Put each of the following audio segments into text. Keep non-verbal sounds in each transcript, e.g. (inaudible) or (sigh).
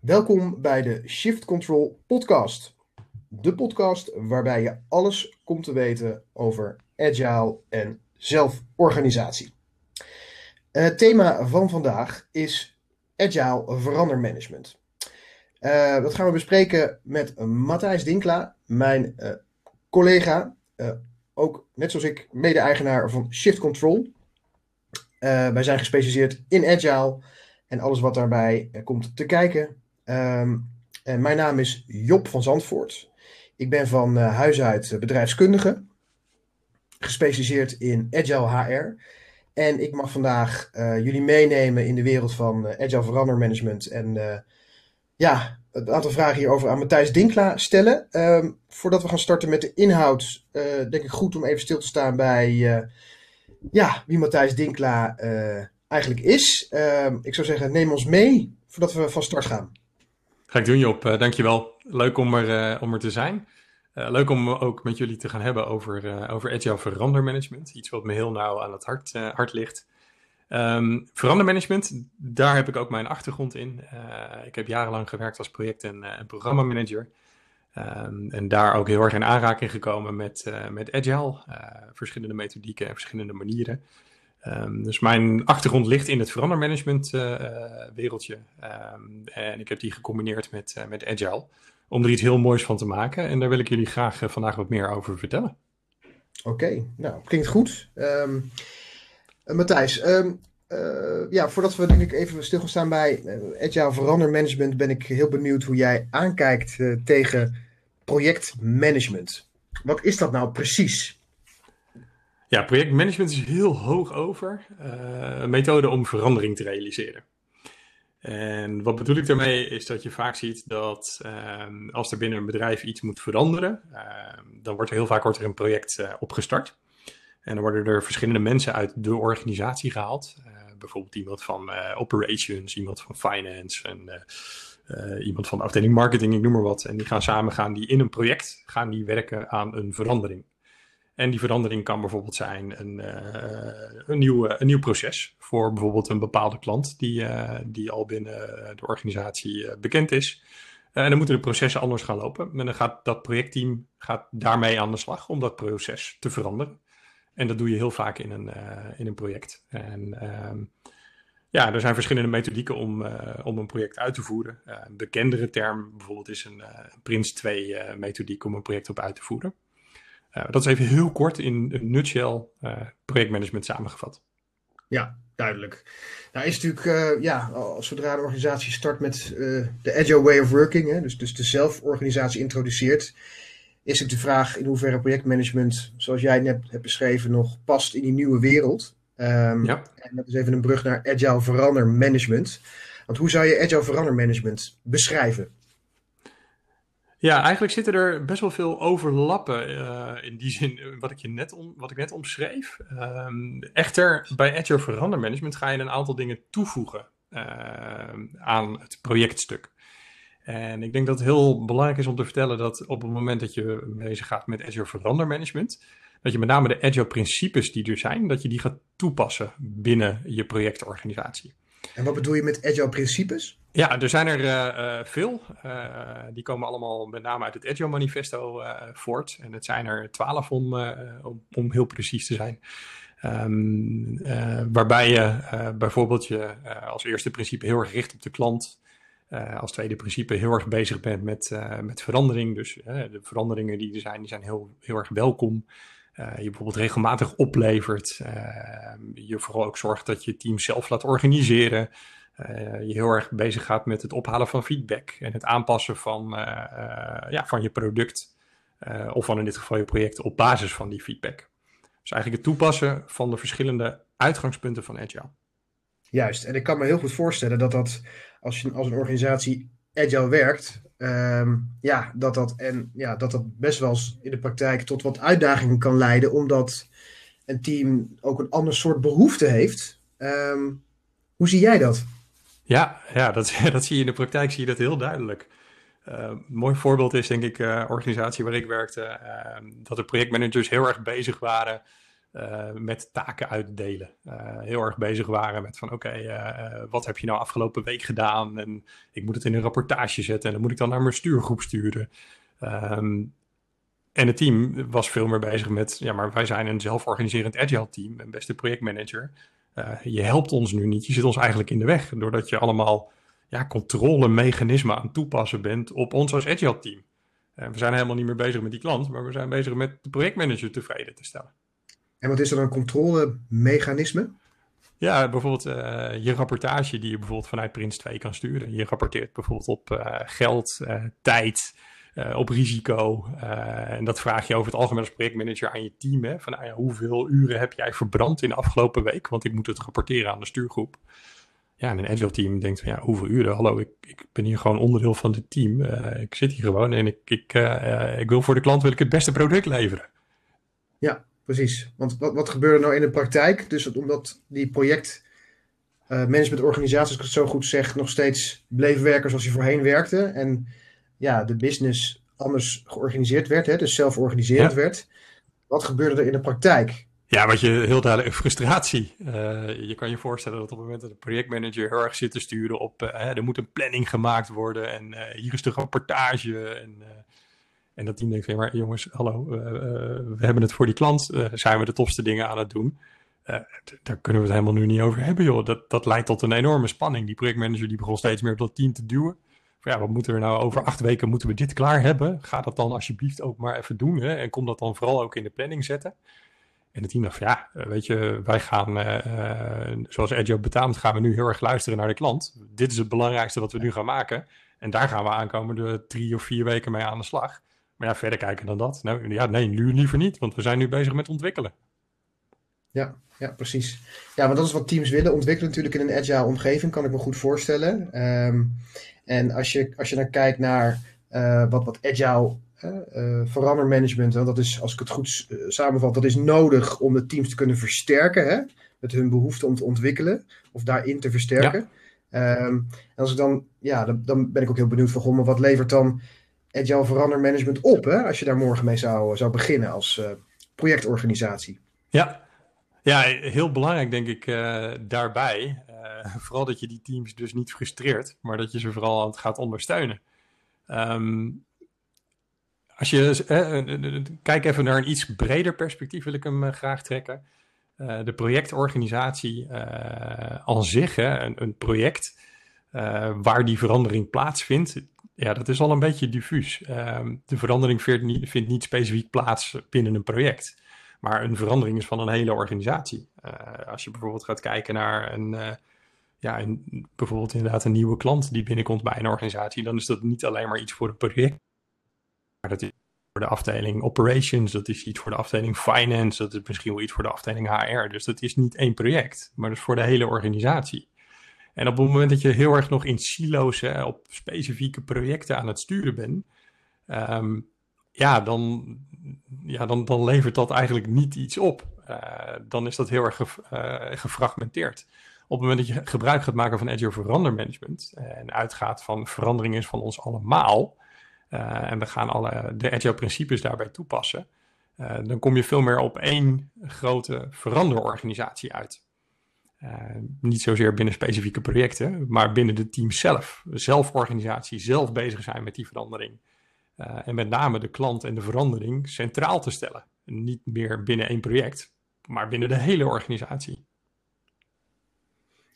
Welkom bij de Shift Control podcast. De podcast waarbij je alles komt te weten over agile en zelforganisatie. Het thema van vandaag is agile verandermanagement. Uh, dat gaan we bespreken met Matthijs Dinkla, mijn uh, collega, ook net zoals ik mede-eigenaar van Shift Control. wij zijn gespecialiseerd in agile en alles wat daarbij komt te kijken. Um, en mijn naam is Job van Zandvoort. Ik ben van huis uit bedrijfskundige, gespecialiseerd in agile HR. En ik mag vandaag jullie meenemen in de wereld van agile verandermanagement en ja, een aantal vragen hierover aan Matthijs Dinkla stellen. Um, voordat we gaan starten met de inhoud, uh, denk ik goed om even stil te staan bij uh, ja, wie Matthijs Dinkla uh, eigenlijk is. Um, ik zou zeggen, neem ons mee voordat we van start gaan. Ga ik doen, Job. dankjewel. Leuk om er, om er te zijn. leuk om ook met jullie te gaan hebben over, over agile verandermanagement. Iets wat me heel nauw aan het hart, hart ligt. Um, verandermanagement, daar heb ik ook mijn achtergrond in. Uh, ik heb jarenlang gewerkt als project- en, uh, programmamanager. Um, en daar ook heel erg in aanraking gekomen met, uh, met agile, verschillende methodieken en verschillende manieren. Um, dus mijn achtergrond ligt in het verandermanagement wereldje. en ik heb die gecombineerd met, met agile, om er iets heel moois van te maken. En daar wil ik jullie graag vandaag wat meer over vertellen. Oké, nou, klinkt goed. Uh, Matthijs, ja, voordat we denk ik even stil gaan bij uh, Agile verandermanagement, ben ik heel benieuwd hoe jij aankijkt tegen projectmanagement. Wat is dat nou precies? Ja, projectmanagement is heel hoog over. een methode om verandering te realiseren. En wat bedoel ik daarmee is dat je vaak ziet dat ehm, als er binnen een bedrijf iets moet veranderen, ehm, dan wordt er heel vaak wordt er een project opgestart. En dan worden er verschillende mensen uit de organisatie gehaald. Uh, bijvoorbeeld iemand van operations, iemand van finance en iemand van de afdeling marketing, ik noem maar wat. En die gaan samen gaan die in een project gaan die werken aan een verandering. En die verandering kan bijvoorbeeld zijn een, een, nieuw, een nieuw proces voor bijvoorbeeld een bepaalde klant die, die al binnen de organisatie bekend is. en dan moeten de processen anders gaan lopen. En dan gaat dat projectteam gaat daarmee aan de slag om dat proces te veranderen. En dat doe je heel vaak in een, in een project. En um, ja, er zijn verschillende methodieken om, om een project uit te voeren. Een bekendere term bijvoorbeeld is een Prins 2 methodiek om een project op uit te voeren. Dat is even heel kort in een nutshell projectmanagement samengevat. Ja, duidelijk. Nou is natuurlijk, uh, ja, zodra een organisatie start met uh, de agile way of working, hè, dus, dus de zelforganisatie introduceert, is het de vraag in hoeverre projectmanagement, zoals jij net hebt beschreven, nog past in die nieuwe wereld. Um, ja. En dat is even een brug naar agile verandermanagement. Want hoe zou je agile verandermanagement beschrijven? Ja, eigenlijk zitten er best wel veel overlappen uh, in die zin wat ik, je net, om, wat ik net omschreef. Um, echter, bij agile verandermanagement ga je een aantal dingen toevoegen uh, aan het projectstuk. En ik denk dat het heel belangrijk is om te vertellen dat op het moment dat je bezig gaat met Azure verandermanagement, dat je met name de Agile principes die er zijn, dat je die gaat toepassen binnen je projectorganisatie. En wat bedoel je met Agile principes? Ja, er zijn er uh, veel. Uh, die komen allemaal met name uit het Agile Manifesto voort. En het zijn er twaalf om, om, heel precies te zijn. Um, waarbij je bijvoorbeeld je als eerste principe heel erg richt op de klant. Als tweede principe heel erg bezig bent met, met verandering. Dus de veranderingen die er zijn, die zijn heel, heel erg welkom. Je bijvoorbeeld regelmatig oplevert. je vooral ook zorgt dat je team zelf laat organiseren. je heel erg bezig gaat met het ophalen van feedback en het aanpassen van, ja, van je product. of van in dit geval je project op basis van die feedback. Dus eigenlijk het toepassen van de verschillende uitgangspunten van Agile. Juist, en ik kan me heel goed voorstellen dat dat als je als een organisatie agile werkt, um, ja, dat dat, en, ja, dat dat best wel in de praktijk tot wat uitdagingen kan leiden, omdat een team ook een ander soort behoefte heeft. Um, hoe zie jij dat? Ja, ja dat, (laughs) dat zie je in de praktijk zie je dat heel duidelijk. Uh, een mooi voorbeeld is denk ik uh, organisatie waar ik werkte, dat de projectmanagers heel erg bezig waren met taken uitdelen. heel erg bezig waren met van oké, wat heb je nou afgelopen week gedaan? En ik moet het in een rapportage zetten en dan moet ik dan naar mijn stuurgroep sturen. Ehm, en het team was veel meer bezig met, ja, maar wij zijn een zelforganiserend agile team en beste projectmanager. je helpt ons nu niet, je zit ons eigenlijk in de weg, doordat je allemaal ja, controlemechanismen aan het toepassen bent op ons als agile team. we zijn helemaal niet meer bezig met die klant, maar we zijn bezig met de projectmanager tevreden te stellen. En wat is er een controlemechanisme? Ja, bijvoorbeeld uh, je rapportage die je bijvoorbeeld vanuit Prins 2 kan sturen. Je rapporteert bijvoorbeeld op uh, geld, uh, tijd, op risico. en dat vraag je over het algemeen als projectmanager aan je team. Hè? Van nou hoeveel uren heb jij verbrand in de afgelopen week? Want ik moet het rapporteren aan de stuurgroep ja, een agile team denkt van ja, hoeveel uren? Hallo, ik, ik ben hier gewoon onderdeel van het team. Ik zit hier gewoon en ik, ik, ik wil voor de klant wil ik het beste product leveren. Ja, precies. Want wat, wat gebeurde nou in de praktijk? Dus omdat die project uh, managementorganisaties, als ik het zo goed zeg, nog steeds bleven werken zoals je voorheen werkte. En ja, de business anders georganiseerd werd, hè, dus zelforganiserend werd. Wat gebeurde er in de praktijk? Ja, wat je heel duidelijk, frustratie. Uh, je kan je voorstellen dat op het moment dat de projectmanager heel erg zit te sturen op, uh, er moet een planning gemaakt worden en uh, hier is de rapportage. En, en dat team denkt van, maar jongens, hallo, we hebben het voor die klant, zijn we de tofste dingen aan het doen. daar kunnen we het helemaal nu niet over hebben, joh. Dat, dat leidt tot een enorme spanning. Die projectmanager die begon steeds meer op dat team te duwen. Van, ja, wat moeten we nou over acht weken, moeten we dit klaar hebben? Ga dat dan alsjeblieft ook maar even doen hè? en kom dat dan vooral ook in de planning zetten. En het team dacht van ja, eh, weet je, wij gaan, zoals Agile betaamt, gaan we nu heel erg luisteren naar de klant. Dit is het belangrijkste wat we nu gaan maken. En daar gaan we aankomende drie of vier weken mee aan de slag. Maar ja, verder kijken dan dat. Nou, ja, nee, nu liever niet, want we zijn nu bezig met ontwikkelen. Ja, ja, precies. Ja, want dat is wat teams willen. Ontwikkelen natuurlijk in een agile omgeving, kan ik me goed voorstellen. Um, en als je, als je dan kijkt naar uh, wat, wat agile uh, verandermanagement, dat is, als ik het goed samenvat, dat is nodig om de teams te kunnen versterken, hè, met hun behoefte om te ontwikkelen of daarin te versterken. Ja. Um, en als ik dan, ja, dan, dan, ben ik ook heel benieuwd van, goh, wat levert dan agile verandermanagement op, hè, als je daar morgen mee zou, zou beginnen als uh, projectorganisatie? Ja. ja, heel belangrijk denk ik daarbij, (laughs) vooral dat je die teams dus niet frustreert, maar dat je ze vooral gaat ondersteunen. Um, als je, eh, kijk even naar een iets breder perspectief, wil ik hem eh, graag trekken. De projectorganisatie aan zich, hè, een, project waar die verandering plaatsvindt, ja, dat is al een beetje diffuus. Ehm, de verandering vindt niet, specifiek plaats binnen een project, maar een verandering is van een hele organisatie. als je bijvoorbeeld gaat kijken naar een, ja, een, bijvoorbeeld inderdaad een nieuwe klant die binnenkomt bij een organisatie, dan is dat niet alleen maar iets voor het project maar dat is voor de afdeling operations, dat is iets voor de afdeling finance, dat is misschien wel iets voor de afdeling HR. Dus dat is niet één project, maar dat is voor de hele organisatie. En op het moment dat je heel erg nog in silo's hè, op specifieke projecten aan het sturen bent, um, ja, dan, ja dan, dan levert dat eigenlijk niet iets op. Uh, dan is dat heel erg ge, uh, gefragmenteerd. Op het moment dat je gebruik gaat maken van Agile verandermanagement en uitgaat van verandering is van ons allemaal, en we gaan alle de agile principes daarbij toepassen, dan kom je veel meer op één grote veranderorganisatie uit. Uh, niet zozeer binnen specifieke projecten, maar binnen de team zelf. Zelforganisatie, zelf bezig zijn met die verandering. en met name de klant en de verandering centraal te stellen. Niet meer binnen één project, maar binnen de hele organisatie.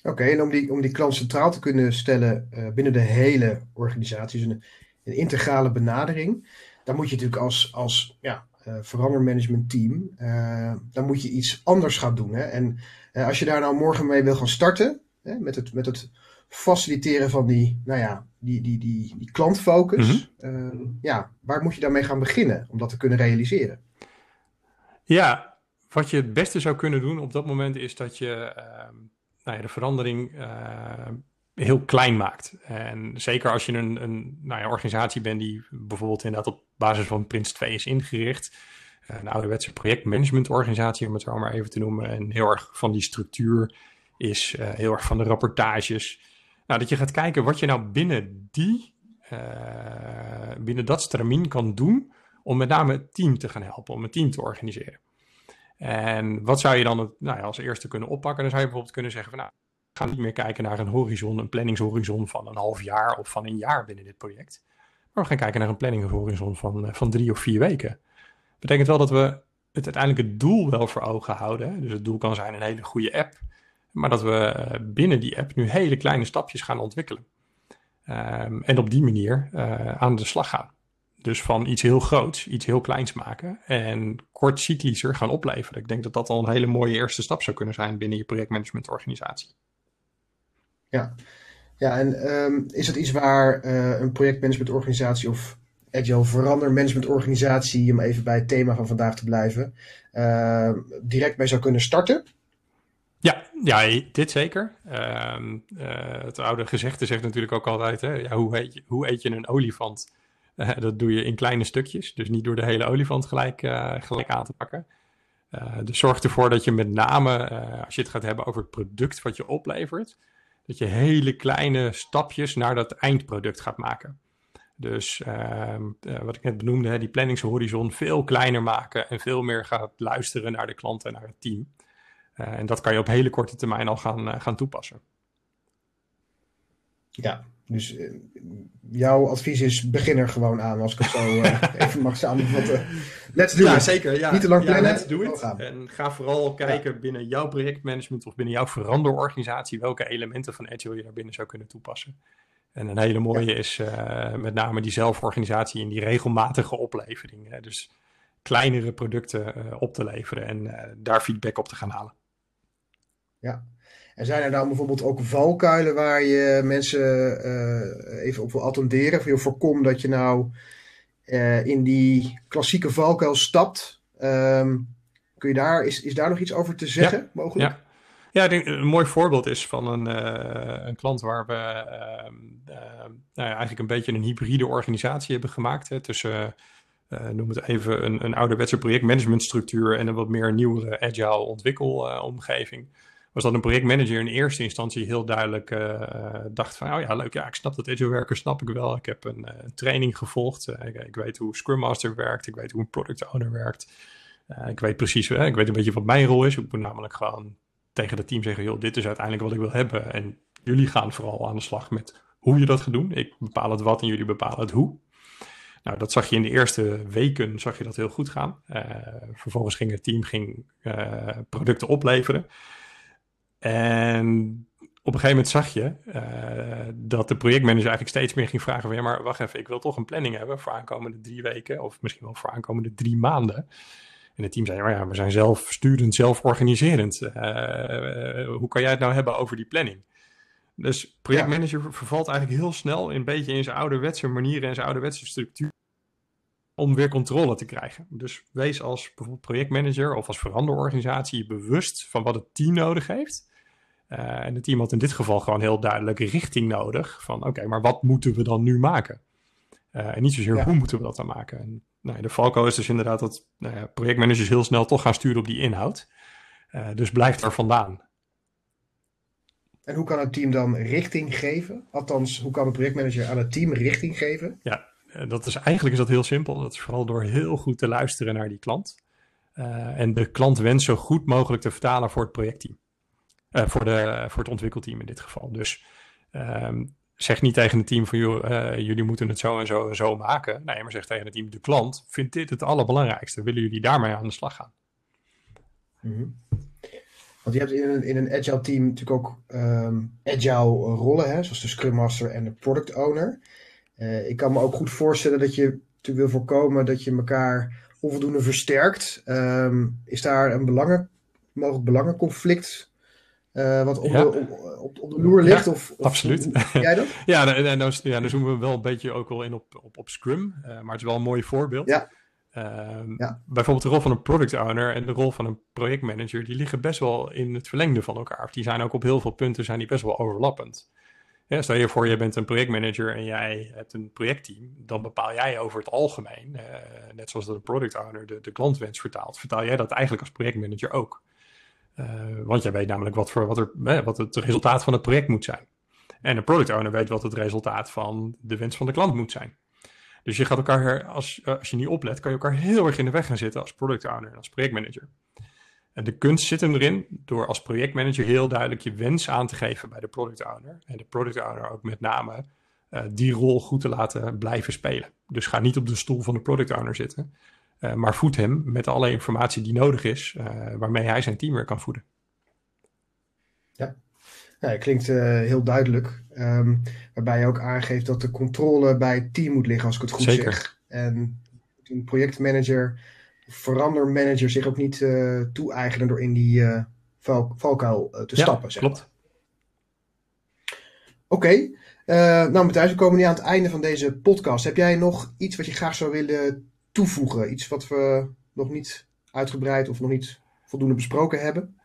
Oké, en om die, om die klant centraal te kunnen stellen binnen de hele organisatie, dus een integrale benadering. Dan moet je natuurlijk als, als ja, verandermanagement team, uh, dan moet je iets anders gaan doen. Hè? En uh, als je daar nou morgen mee wil gaan starten, hè, met, het, met het faciliteren van die, nou ja, die, die, die, die klantfocus, mm -hmm. ja, waar moet je daarmee gaan beginnen om dat te kunnen realiseren? Ja, wat je het beste zou kunnen doen op dat moment is dat je ehm, nou ja, de verandering heel klein maakt. En zeker als je een, een nou ja, organisatie bent die bijvoorbeeld inderdaad op basis van Prins 2 is ingericht. Eh, een ouderwetse projectmanagementorganisatie, om het zo maar even te noemen. En heel erg van die structuur is, uh, heel erg van de rapportages. Nou, dat je gaat kijken wat je nou binnen die, uh, binnen dat stramien kan doen om met name het team te gaan helpen, om een team te organiseren. En wat zou je dan het, nou ja, als eerste kunnen oppakken? Dan zou je bijvoorbeeld kunnen zeggen van nou, gaan niet meer kijken naar een horizon, een planningshorizon van een half jaar of van een jaar binnen dit project. Maar we gaan kijken naar een planningshorizon van, van drie of vier weken. Betekent wel dat we het uiteindelijk het doel wel voor ogen houden. Dus het doel kan zijn een hele goede app. Maar dat we eh, binnen die app nu hele kleine stapjes gaan ontwikkelen. Um, en op die manier uh, aan de slag gaan. Dus van iets heel groots, iets heel kleins maken en kort cyclischer gaan opleveren. Ik denk dat dat al een hele mooie eerste stap zou kunnen zijn binnen je projectmanagementorganisatie. Ja, ja en um, is dat iets waar uh, een projectmanagementorganisatie of agile verandermanagementorganisatie, om even bij het thema van vandaag te blijven, uh, direct mee zou kunnen starten? Ja, ja, dit zeker. Uh, uh, het oude gezegde zegt natuurlijk ook altijd: hè, ja, hoe, eet je, hoe eet je een olifant? Uh, dat doe je in kleine stukjes, dus niet door de hele olifant gelijk, gelijk aan te pakken. dus zorg ervoor dat je met name, als je het gaat hebben over het product wat je oplevert, dat je hele kleine stapjes naar dat eindproduct gaat maken. Dus ehm, wat ik net benoemde, hè, die planningshorizon veel kleiner maken en veel meer gaat luisteren naar de klant en naar het team. Uh, en dat kan je op hele korte termijn al gaan, uh, gaan toepassen. Ja, dus uh, jouw advies is begin er gewoon aan, als ik het zo (laughs) even mag samenvatten. Let's do ja, it. Zeker, ja, Niet te lang plannen. Ja, let's do it. En ga vooral kijken ja. binnen jouw projectmanagement of binnen jouw veranderorganisatie welke elementen van Agile je daar binnen zou kunnen toepassen. En een hele mooie ja. is met name die zelforganisatie en die regelmatige oplevering. Hè? Dus kleinere producten op te leveren en daar feedback op te gaan halen. Ja. En zijn er dan bijvoorbeeld ook valkuilen waar je mensen uh, even op wil attenderen? Of je voorkom dat je nou uh, in die klassieke valkuil stapt. Um, kun je daar, is, is daar nog iets over te zeggen ja. mogelijk? Ja. Ja, ik denk, een mooi voorbeeld is van een, uh, een klant waar we uh, nou ja, eigenlijk een beetje een hybride organisatie hebben gemaakt. Hè, tussen, noem het even, een, een ouderwetse projectmanagementstructuur en een wat meer nieuwere agile ontwikkelomgeving was dat een projectmanager in eerste instantie heel duidelijk uh, dacht van, oh ja, leuk, ja, ik snap dat agile werken, snap ik wel. Ik heb een, uh, training gevolgd, ik, ik, weet hoe Scrum Master werkt, ik weet hoe een product owner werkt. ik weet precies, ik weet een beetje wat mijn rol is. Ik moet namelijk gewoon tegen het team zeggen, joh, dit is uiteindelijk wat ik wil hebben. En jullie gaan vooral aan de slag met hoe je dat gaat doen. Ik bepaal het wat en jullie bepalen het hoe. Nou, dat zag je in de eerste weken, zag je dat heel goed gaan. vervolgens ging het team ging, producten opleveren. En op een gegeven moment zag je uh, dat de projectmanager eigenlijk steeds meer ging vragen van ja, maar wacht even, ik wil toch een planning hebben voor aankomende drie weken of misschien wel voor aankomende drie maanden. En het team zei, maar ja, we zijn zelf sturend, zelf organiserend. Uh, uh, hoe kan jij het nou hebben over die planning? Dus projectmanager ja. vervalt eigenlijk heel snel een beetje in zijn ouderwetse manieren en zijn ouderwetse structuur om weer controle te krijgen. Dus wees als bijvoorbeeld projectmanager of als veranderorganisatie bewust van wat het team nodig heeft. Uh, en het team had in dit geval gewoon heel duidelijk richting nodig. Van oké, okay, maar wat moeten we dan nu maken? Uh, en niet zozeer ja. hoe moeten we dat dan maken. En, nou, de valko is dus inderdaad dat nou ja, projectmanagers heel snel toch gaan sturen op die inhoud. Uh, dus blijf er vandaan. En hoe kan het team dan richting geven? Althans, hoe kan een projectmanager aan het team richting geven? Ja, dat is eigenlijk is dat heel simpel. Dat is vooral door heel goed te luisteren naar die klant. en de klantwens zo goed mogelijk te vertalen voor het projectteam. Uh, voor, de, voor het ontwikkelteam in dit geval. Dus um, zeg niet tegen het team van uh, jullie moeten het zo en zo en zo maken. Nee, maar zeg tegen het team, de klant vindt dit het allerbelangrijkste. Willen jullie daarmee aan de slag gaan? Mm-hmm. Want je hebt in een, in een agile team natuurlijk ook um, agile rollen, hè, zoals de Scrum Master en de Product Owner. Uh, ik kan me ook goed voorstellen dat je natuurlijk wil voorkomen dat je elkaar onvoldoende versterkt. Um, is daar een belangen, mogelijk belangenconflict uh, wat op, ja. de, op, op, de loer ligt? Ja, of, of, absoluut. jij dat? (laughs) ja, en, en, dan, ja, dan zoomen we wel een beetje ook wel in op, op, op Scrum. Uh, maar het is wel een mooi voorbeeld. Ja. Uh, ja. Bijvoorbeeld de rol van een product owner en de rol van een projectmanager, die liggen best wel in het verlengde van elkaar. Of die zijn ook op heel veel punten zijn die best wel overlappend. Ja, stel je voor, je bent een projectmanager en jij hebt een projectteam, dan bepaal jij over het algemeen, net zoals dat een product owner de, de klantwens vertaalt, vertaal jij dat eigenlijk als projectmanager ook. Uh, want jij weet namelijk wat, voor, wat, er, wat het resultaat van het project moet zijn. En een product owner weet wat het resultaat van de wens van de klant moet zijn. Dus je gaat elkaar, als, als je niet oplet, kan je elkaar heel erg in de weg gaan zitten als product owner en als projectmanager. En de kunst zit hem erin door als projectmanager heel duidelijk je wens aan te geven bij de product owner. En de product owner ook met name die rol goed te laten blijven spelen. Dus ga niet op de stoel van de product owner zitten, maar voed hem met alle informatie die nodig is, waarmee hij zijn team weer kan voeden. Ja, ja klinkt heel duidelijk. Um, waarbij je ook aangeeft dat de controle bij het team moet liggen, als ik het goed Zeker. zeg. En een projectmanager, verandermanager zich ook niet toe-eigenen door in die val, valkuil te ja, stappen. Zeg klopt. Oké, okay. nou Matthijs, we komen nu aan het einde van deze podcast. Heb jij nog iets wat je graag zou willen toevoegen? Iets wat we nog niet uitgebreid of nog niet voldoende besproken hebben?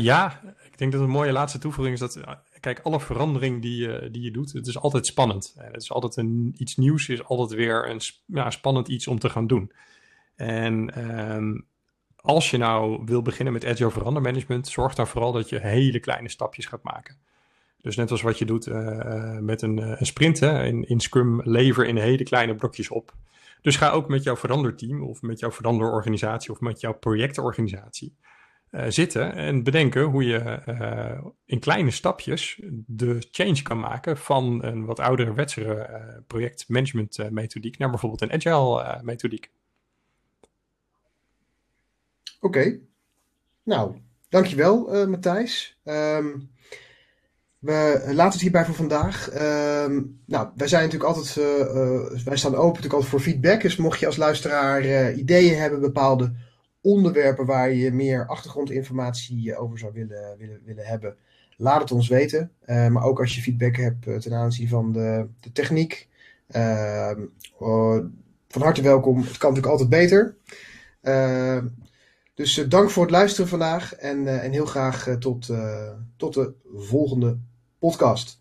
ja, ik denk dat een mooie laatste toevoeging is dat kijk, alle verandering die je, die je doet, het is altijd spannend. Het is altijd een, iets nieuws, is altijd weer een ja, spannend iets om te gaan doen. En um, als je nou wil beginnen met agile verandermanagement, zorg dan vooral dat je hele kleine stapjes gaat maken. Dus net als wat je doet met een, een sprint, hè, in, in Scrum lever in hele kleine blokjes op. Dus ga ook met jouw veranderteam of met jouw veranderorganisatie of met jouw projectorganisatie uh, zitten en bedenken hoe je uh, in kleine stapjes de change kan maken van een wat oudere wetsere uh, projectmanagement methodiek naar bijvoorbeeld een agile methodiek. Oké, nou, dankjewel Matthijs. Um, we laten het hierbij voor vandaag. Um, nou, wij zijn natuurlijk altijd, wij staan open natuurlijk altijd voor feedback. Dus mocht je als luisteraar ideeën hebben, bepaalde onderwerpen waar je meer achtergrondinformatie over zou willen, willen, willen hebben, laat het ons weten. Maar ook als je feedback hebt ten aanzien van de, de techniek, uh, van harte welkom. Het kan natuurlijk altijd beter. dus dank voor het luisteren vandaag en, en heel graag tot, tot de volgende podcast.